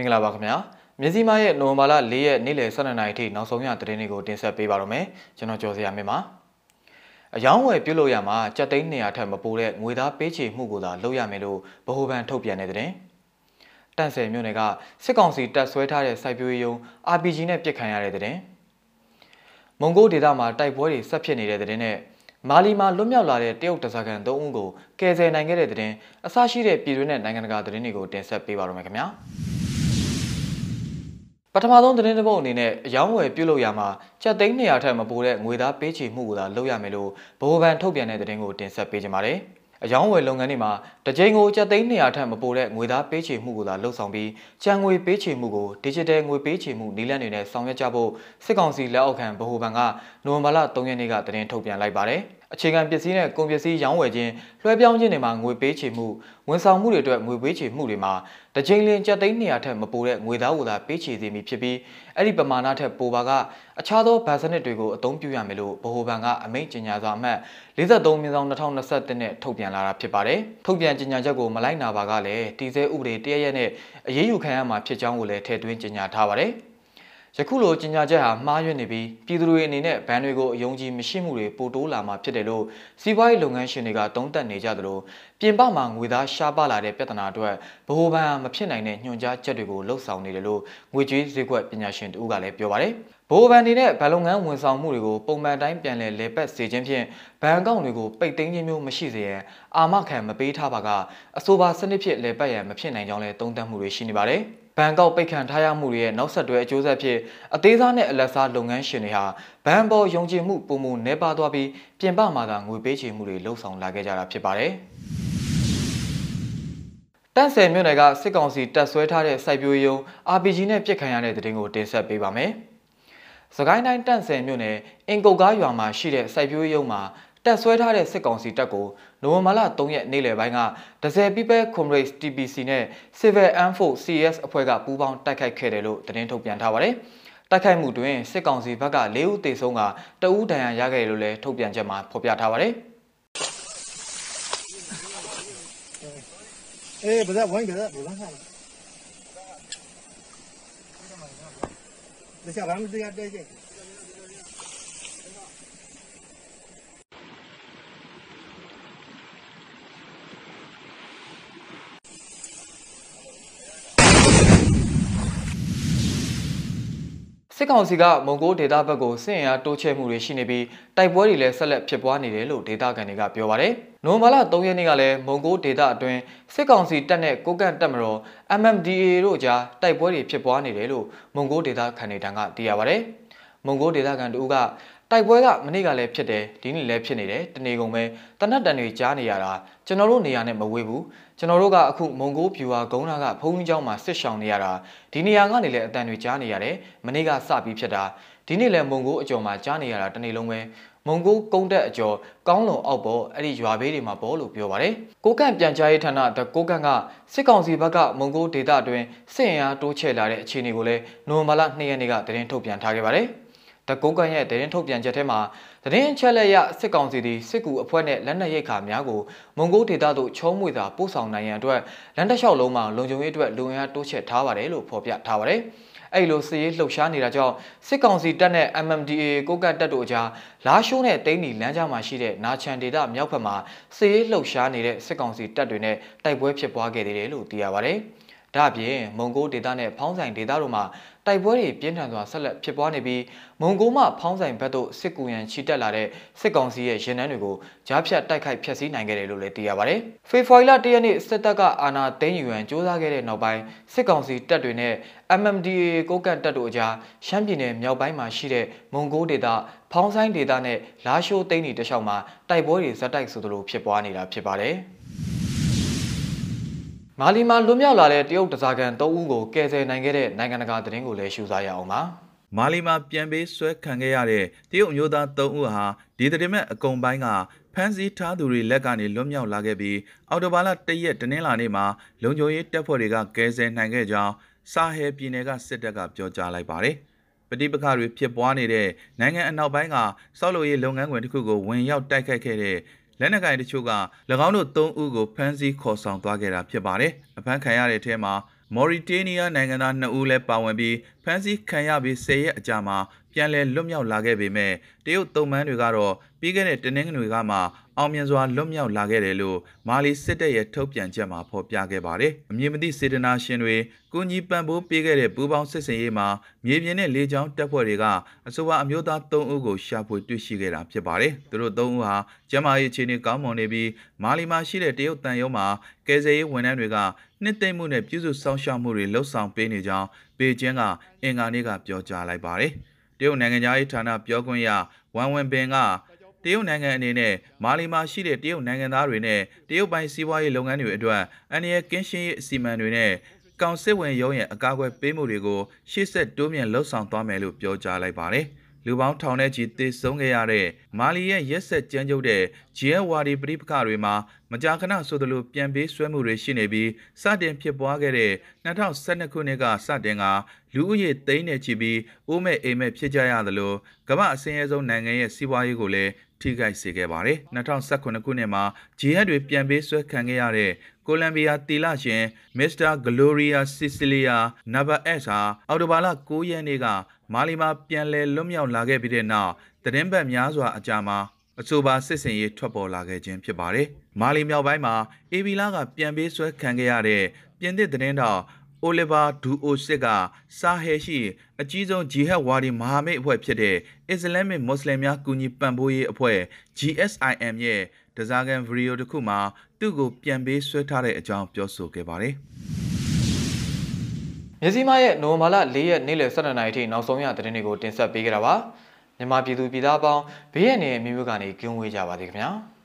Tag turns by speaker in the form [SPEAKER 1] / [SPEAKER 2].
[SPEAKER 1] မင်္ဂလာပါခင်ဗျာမြစည်းမရဲ့နိုဝင်ဘာလ၄ရက်နေ့လယ်12နာရီထိနောက်ဆုံးရသတင်းတွေကိုတင်ဆက်ပေးပါရမယ်ကျွန်တော်ကျော်စရာမင်းပါအယောင်းဝယ်ပြုတ်လို့ရမှာကြက်သိန်း200ထက်မပိုတဲ့ငွေသားပေးချေမှုကိုသာလုပ်ရမယ်လို့ဗဟိုဘဏ်ထုတ်ပြန်တဲ့သတင်းတန့်ဆယ်မြို့နယ်ကစစ်ကောင်စီတပ်ဆွဲထားတဲ့စိုက်ပျိုးရေးယုံ RPG နဲ့ပြစ်ခံရတဲ့သတင်းမွန်ဂိုဒေသမှာတိုက်ပွဲတွေဆက်ဖြစ်နေတဲ့သတင်းနဲ့မာလီမှာလွတ်မြောက်လာတဲ့တရုတ်တစားကန်၃ဦးကိုကယ်ဆယ်နိုင်ခဲ့တဲ့သတင်းအစရှိတဲ့ပြည်တွင်းနဲ့နိုင်ငံတကာသတင်းတွေကိုတင်ဆက်ပေးပါရမယ်ခင်ဗျာ ပထမဆုံးသတင်းတစ်ပုဒ်အနေနဲ့အယောင်းဝယ်ပြုတ်လို့ရမှာချက်သိန်း200ထက်မပိုတဲ့ငွေသားပေးချေမှုကိုသာလုပ်ရမယ်လို့ဗဟိုဘဏ်ထုတ်ပြန်တဲ့သတင်းကိုတင်ဆက်ပေးကြပါမယ်အယောင်းဝယ်လုပ်ငန်းတွေမှာတစ်ကြိမ်ကိုချက်သိန်း200ထက်မပိုတဲ့ငွေသားပေးချေမှုကိုသာလှုပ်ဆောင်ပြီးကြံငွေပေးချေမှုကို digital ငွေပေးချေမှုနည်းလမ်းတွေနဲ့ဆောင်ရွက်ကြဖို့စစ်ကောင်စီလက်အောက်ခံဗဟိုဘဏ်ကနိုဝင်ဘာလ3ရက်နေ့ကသတင်းထုတ်ပြန်လိုက်ပါတယ်။ အခြေခံပစ္စည်းနဲ့ကုန်ပစ္စည်းရောင်းဝယ်ခြင်းလွှဲပြောင်းခြင်းတွေမှာငွေပေးချေမှုဝန်ဆောင်မှုတွေအတွက်ငွေပေးချေမှုတွေမှာတစ်ကြိမ်လင်ကျပ်သိန်း200ထက်မပိုတဲ့ငွေသားဝသာပေးချေစေမည်ဖြစ်ပြီးအဲ့ဒီပမာဏထက်ပိုပါကအခြားသောဗန်စနစ်တွေကိုအသုံးပြုရမယ်လို့ဗဟိုဘဏ်ကအမိန့်ကြေညာစာအမှတ်43မြင်းဆောင်2021နဲ့ထုတ်ပြန်လာတာဖြစ်ပါတယ်ထုတ်ပြန်ကြေညာချက်ကိုမလိုက်နာပါကလည်းတည်ဆဲဥပဒေတရရက်နဲ့အရေးယူခံရမှာဖြစ်ကြောင်းကိုလည်းထည့်သွင်းကြေညာထားပါတယ် ယခုလိုကြီးညာချက်ဟာမှားယွင်းနေပြီးပြည်သူတွေအနေနဲ့ဘဏ်တွေကိုအယုံကြည်မရှိမှုတွေပိုတိုးလာမှာဖြစ်တယ်လို့စီးပွားရေးလုပ်ငန်းရှင်တွေကတုံ့တက်နေကြသလိုပြင်ပမှာငွေသားရှားပါလာတဲ့ပြဿနာအတွက်ဗဟိုဘဏ်မဖြစ်နိုင်တဲ့ညွှန်ကြားချက်တွေကိုလှုပ်ဆောင်နေတယ်လို့ငွေကြေးဈေးကွက်ပညာရှင်တူကလည်းပြောပါတယ်ဗဟိုဘဏ်အနေနဲ့ဗန်လုပ်ငန်းဝန်ဆောင်မှုတွေကိုပုံမှန်တိုင်းပြန်လည်လေပတ်စေခြင်းဖြင့်ဘဏ်အကောင့်တွေကိုပိတ်သိမ်းခြင်းမျိုးမရှိစေရန်အာမခံမပေးထားပါကအဆိုပါစနစ်ဖြင့်လေပတ်ရန်မဖြစ်နိုင်ကြောင်းလည်းသုံးသပ်မှုတွေရှိနေပါတယ်။ ဘဏ်ကောက်ပိတ်ခံထားရမှုတွေရဲ့နောက်ဆက်တွဲအကျိုးဆက်ဖြစ်အသေးစားနဲ့အလတ်စားလုပ်ငန်းရှင်တွေဟာဘဏ်ပေါ်ယုံကြည်မှုပုံမှုနှဲပါသွားပြီးပြင်ပမှာသာငွေပေးချေမှုတွေလှုပ်ဆောင်လာခဲ့ကြတာဖြစ်ပါတယ်။တန့်ဆယ်မြို့နယ်ကစစ်ကောင်စီတပ်ဆွဲထားတဲ့စိုက်ပျိုးရေးယုံ RPG နဲ့ပြစ်ခံရတဲ့တဲ့တင်ကိုတင်ဆက်ပေးပါမယ်။စကိုင်းတိုင်းတန့်ဆယ်မြို့နယ်အင်ကုတ်ကားရွာမှာရှိတဲ့စိုက်ပျိုးရေးယုံမှာ တက်ဆွဲထားတဲ့စစ်ကောင်စီတပ်ကိုနိုဝင်ဘာလ3ရက်နေ့လယ်ပိုင်းကဒဇယ် People Comrades TPC နဲ့ Civil Armed Force CS အဖွဲ့ကပူးပေါင်းတိုက်ခိုက်ခဲ့တယ်လို့သတင်းထုတ်ပြန်ထားပါတယ်။တိုက်ခိုက်မှုတွင်စစ်ကောင်စီဘက်က၄ဦးသေဆုံးကတအူးဒဏ်ရာရခဲ့တယ်လို့လည်းထုတ်ပြန်ချက်မှာဖော်ပြထားပါတယ်။အေးဘယ်တော့ဝိုင်းကြလဲဘယ်လောက်ဆာလဲ။ဒါကြောင့်ဘာမှမသိရတဲ့ကျစစ် ကောင်စီကမုံကိုဒေတာဘက်ကိုစစ်အင်အားတိုးချဲ့မှုတွေရှိနေပြီးတိုက်ပွဲတွေလည်းဆက်လက်ဖြစ်ပွားနေတယ်လို့ဒေတာကန်တွေကပြောပါတယ်။နိုဝင်ဘာလ3ရက်နေ့ကလည်းမုံကိုဒေတာအတွင်းစစ်ကောင်စီတပ်နဲ့ကိုကန့်တပ်မတော် MMDA တို့ကြားတိုက်ပွဲတွေဖြစ်ပွားနေတယ်လို့မုံကိုဒေတာခန်နေတန်းကသိရပါတယ်။မုံကိုဒေတာကန်တူက တိုက်ပွဲကမနေ့ကလည်းဖြစ်တယ်ဒီနေ့လည်းဖြစ်နေတယ်တနေကုန်ပဲတနတ်တန်တွေကြားနေရတာကျွန်တော်တို့နေရာနဲ့မဝေးဘူးကျွန်တော်တို့ကအခုမုံကိုးဖြူဟာဂုံးနာကဘုံကြီးเจ้าမှာစစ်ရှောင်နေရတာဒီနေရာကနေလည်းအတန်တွေကြားနေရတယ်မနေ့ကစပြီးဖြစ်တာဒီနေ့လည်းမုံကိုးအကျော်မှာကြားနေရတာတနေ့လုံးပဲမုံကိုးကုန်းတက်အကျော်ကောင်းလုံအောက်ပေါ်အဲ့ဒီရွာဘေးတွေမှာပေါ်လို့ပြောပါတယ်ကိုကန့်ပြန်ကြားရေးဌာနတကိုကန့်ကစစ်ကောင်စီဘက်ကမုံကိုးဒေသအတွင်းစစ်အင်အားတိုးချဲ့လာတဲ့အခြေအနေကိုလည်းနိုဝင်ဘာလ2ရက်နေ့ကသတင်းထုတ်ပြန်ထားခဲ့ပါတယ် တကုန်းကန်ရဲ့သတင်းထုတ်ပြန်ချက်ထဲမှာသတင်းချက်လက်ရစစ်ကောင်စီသည်စစ်ကူအဖွဲ့နဲ့လက်နက်ရိတ်ခါများကိုမွန်ဂိုဒေသသို့ချုံးမွေသာပို့ဆောင်နိုင်ရန်အတွက်လမ်းတစ်လျှောက်လုံးမှာလုံခြုံရေးအတွက်လူဝင်အားတိုးချဲ့ထားပါတယ်လို့ဖော်ပြထားပါတယ်။အဲ့လိုစစ်ရေးလှုပ်ရှားနေတာကြောင့်စစ်ကောင်စီတပ်နဲ့ MMDA ကိုကတ်တပ်တို့ကြားလာရှိုးနဲ့တိန်းနီလမ်းကြားမှာရှိတဲ့နာချန်ဒေသမြောက်ဘက်မှာစစ်ရေးလှုပ်ရှားနေတဲ့စစ်ကောင်စီတပ်တွေနဲ့တိုက်ပွဲဖြစ်ပွားခဲ့သေးတယ်လို့သိရပါတယ်။ဒါအပြင်မုံကိုဒေသနဲ့ဖောင်းဆိုင်ဒေသတို့မှာ တိုက်ပွဲတွေပြင်းထန်စွာဆက်လက်ဖြစ်ပွားနေပြီးမုံကိုမှဖောင်းဆိုင်ဘက်သို့စစ်ကူရန်ချီတက်လာတဲ့စစ်ကောင်စီရဲ့ရင်နှန်းတွေကိုကြားဖြတ်တိုက်ခိုက်ဖျက်ဆီးနိုင်ခဲ့တယ်လို့လည်းသိရပါတယ်။ဖေဖော်ဝါရီလ၁ရက်နေ့စစ်တပ်ကအာဏာသိမ်းယူရန်စ조사ခဲ့တဲ့နောက်ပိုင်းစစ်ကောင်စီတပ်တွေနဲ့ MMDA ကိုကန့်တပ်တို့အကြားရှမ်းပြည်နယ်မြောက်ပိုင်းမှာရှိတဲ့မုံကိုဒေသဖောင်းဆိုင်ဒေသနဲ့လာရှိုးသိန်းတီတလျှောက်မှာတိုက်ပွဲတွေဇက်တိုက်ဆိုသလိုဖြစ်ပွားနေတာဖြစ်ပါတယ်။ မာလီမှာလွတ်မြောက်လာတဲ့တရုတ်တစားကန်၃ဦးကိုကယ်ဆယ်နိုင်ခဲ့တဲ့နိုင်ငံတကာသတင်းကိုလည်းရှုစားရအောင်ပါ
[SPEAKER 2] မာလီမှာပြန်ပေးဆွဲခံခဲ့ရတဲ့တရုတ်မျိုးသား၃ဦးဟာဒီသတင်းမဲ့အကုံပိုင်းကဖမ်းဆီးထားသူတွေလက်ကနေလွတ်မြောက်လာခဲ့ပြီးအော်တိုဘာလ၁ရက်တနင်္လာနေ့မှာလုံခြုံရေးတပ်ဖွဲ့တွေကကယ်ဆယ်နိုင်ခဲ့ကြောင်းစာဟဲပြည်နယ်ကစစ်တပ်ကပြောကြားလိုက်ပါတယ်ပဋိပက္ခတွေဖြစ်ပွားနေတဲ့နိုင်ငံအနောက်ပိုင်းကစောက်လို့ရေးလုပ်ငန်းခွင်တစ်ခုကိုဝင်ရောက်တိုက်ခိုက်ခဲ့တဲ့ လက်နက်ကိုင်တချို့က၎င်းတို့၃ဦးကိုဖမ်းဆီးခေါ်ဆောင်သွားခဲ့တာဖြစ်ပါတယ်။အဖမ်းခံရတဲ့အထဲမှာမော်ရီတေးနီးယားနိုင်ငံသား2ဦးလည်းပါဝင်ပြီးဖမ်းဆီးခံရပြီး10ရက်အကြာမှာပြန်လည်လွတ်မြောက်လာခဲ့ပေမဲ့တရုတ်သုံးမန်းတွေကတော့ပြီးခဲ့တဲ့တနင်္ဂနွေကမှအောင်မြင်စွာလွတ်မြောက်လာခဲ့တယ်လို့မာလီစစ်တပ်ရဲ့ထုတ်ပြန်ချက်မှာဖော်ပြခဲ့ပါတယ်။အမည်မသိစေတနာရှင်တွေကုညီပံ့ပိုးပေးခဲ့တဲ့ပူးပေါင်းစစ်စင်ရေးမှာမြေပြင်နဲ့လေကြောင်းတပ်ဖွဲ့တွေကအဆိုပါအမျိုးသား3ဦးကိုရှာဖွေတွေ့ရှိခဲ့တာဖြစ်ပါတယ်။သူတို့3ဦးဟာကျန်းမာရေးအခြေအနေကောင်းမွန်နေပြီးမာလီမှာရှိတဲ့တရုတ်တန်ရုံးမှာကယ်ဆယ်ရေးဝန်ထမ်းတွေကနှစ်သိမ့်မှုနဲ့ပြုစုစောင့်ရှောက်မှုတွေလှုပ်ဆောင်ပေးနေကြောင်း ပေကျင်းကအင်္ဂါနေ့ကပြောကြားလိုက်ပါတယ်။တရုတ်နိုင်ငံသားရေးဌာနပြောခွင့်ရဝမ်ဝင်ပင်ကတရုတ်နိုင်ငံအနေနဲ့မာလီမှာရှိတဲ့တရုတ်နိုင်ငံသားတွေနဲ့တရုတ်ပိုင်းစီးပွားရေးလုပ်ငန်းတွေအတွက်အန္တရာယ်ကင်းရှင်းရေးအစီအမံတွေနဲ့ကောင်စစ်ဝင်ရုံးရဲ့အကာအကွယ်ပေးမှုတွေကိုရှေ့ဆက်တိုးမြှင့်လှုပ်ဆောင်သွားမယ်လို့ပြောကြားလိုက်ပါတယ်။ လူပေါင်းထောင်ထဲချီသေဆုံးခဲ့ရတဲ့မာလီရဲ့ရက်ဆက်ကြမ်းကြုတ်တဲ့ဂျီယဝါဒီပဋိပက္ခတွေမှာမကြာခဏဆိုသလိုပြန်ပေးဆွဲမှုတွေရှိနေပြီးစတင်ဖြစ်ပွားခဲ့တဲ့2012ခုနှစ်ကစတင်ကလူဦးရေသိန်းနဲ့ချီပြီးအိုးမဲ့အိမ်မဲ့ဖြစ်ကြရသလိုကမ္ဘာအစင်းရဲဆုံးနိုင်ငံရဲ့စီးပွားရေးကိုလည်းထိခိုက်စေခဲ့ပါတယ်2018ခုနှစ်မှာဂျီဟက်တွေပြန်ပေးဆွဲခံခဲ့ရတဲ့ကိုလံဘီယာတီလာရှင်မစ္စတာဂလိုရီယာစီစီလီယာနဗာအက်စ်ဟာအော်တိုဘာလ9ရက်နေ့က မာလီမှာပြန်လည်လွတ်မြောက်လာခဲ့ပြီးတဲ့နောက်သတင်းပတ်များစွာအကြာမှာအဆိုပါစစ်စင်ရေးထွက်ပေါ်လာခဲ့ခြင်းဖြစ်ပါတယ်။မာလီမြောက်ပိုင်းမှာအေဘီလာကပြန်ပေးဆွဲခံခဲ့ရတဲ့ပြင်သစ်သတင်းတော်အိုလီဗာဒူအိုစစ်ကစာဟဲရှိအကြီးဆုံးဂျီဟက်ဝါဒီမဟာမိတ်အဖွဲ့ဖြစ်တဲ့အစ္စလာမစ်မွတ်စလင်များကူညီပံ့ပိုးရေးအဖွဲ့ GSIM ရဲ့တစားကန်ဗီဒီယိုတစ်ခုမှာသူ့ကိုပြန်ပေးဆွဲထားတဲ့အကြောင်းပြောဆိုခဲ့ပါတယ်။
[SPEAKER 1] မြစည်းမရဲ့နိုဝင်ဘာလ၄ရက်နေ့လယ်12နာရီထိနောက်ဆုံးရသတင်းတွေကိုတင်ဆက်ပေးကြတာပါမြန်မာပြည်သူပြည်သားအပေါင်းဘေးရန်ရဲ့မြို့မြို့ကနေကင်းဝေးကြပါစေခင်ဗျာ။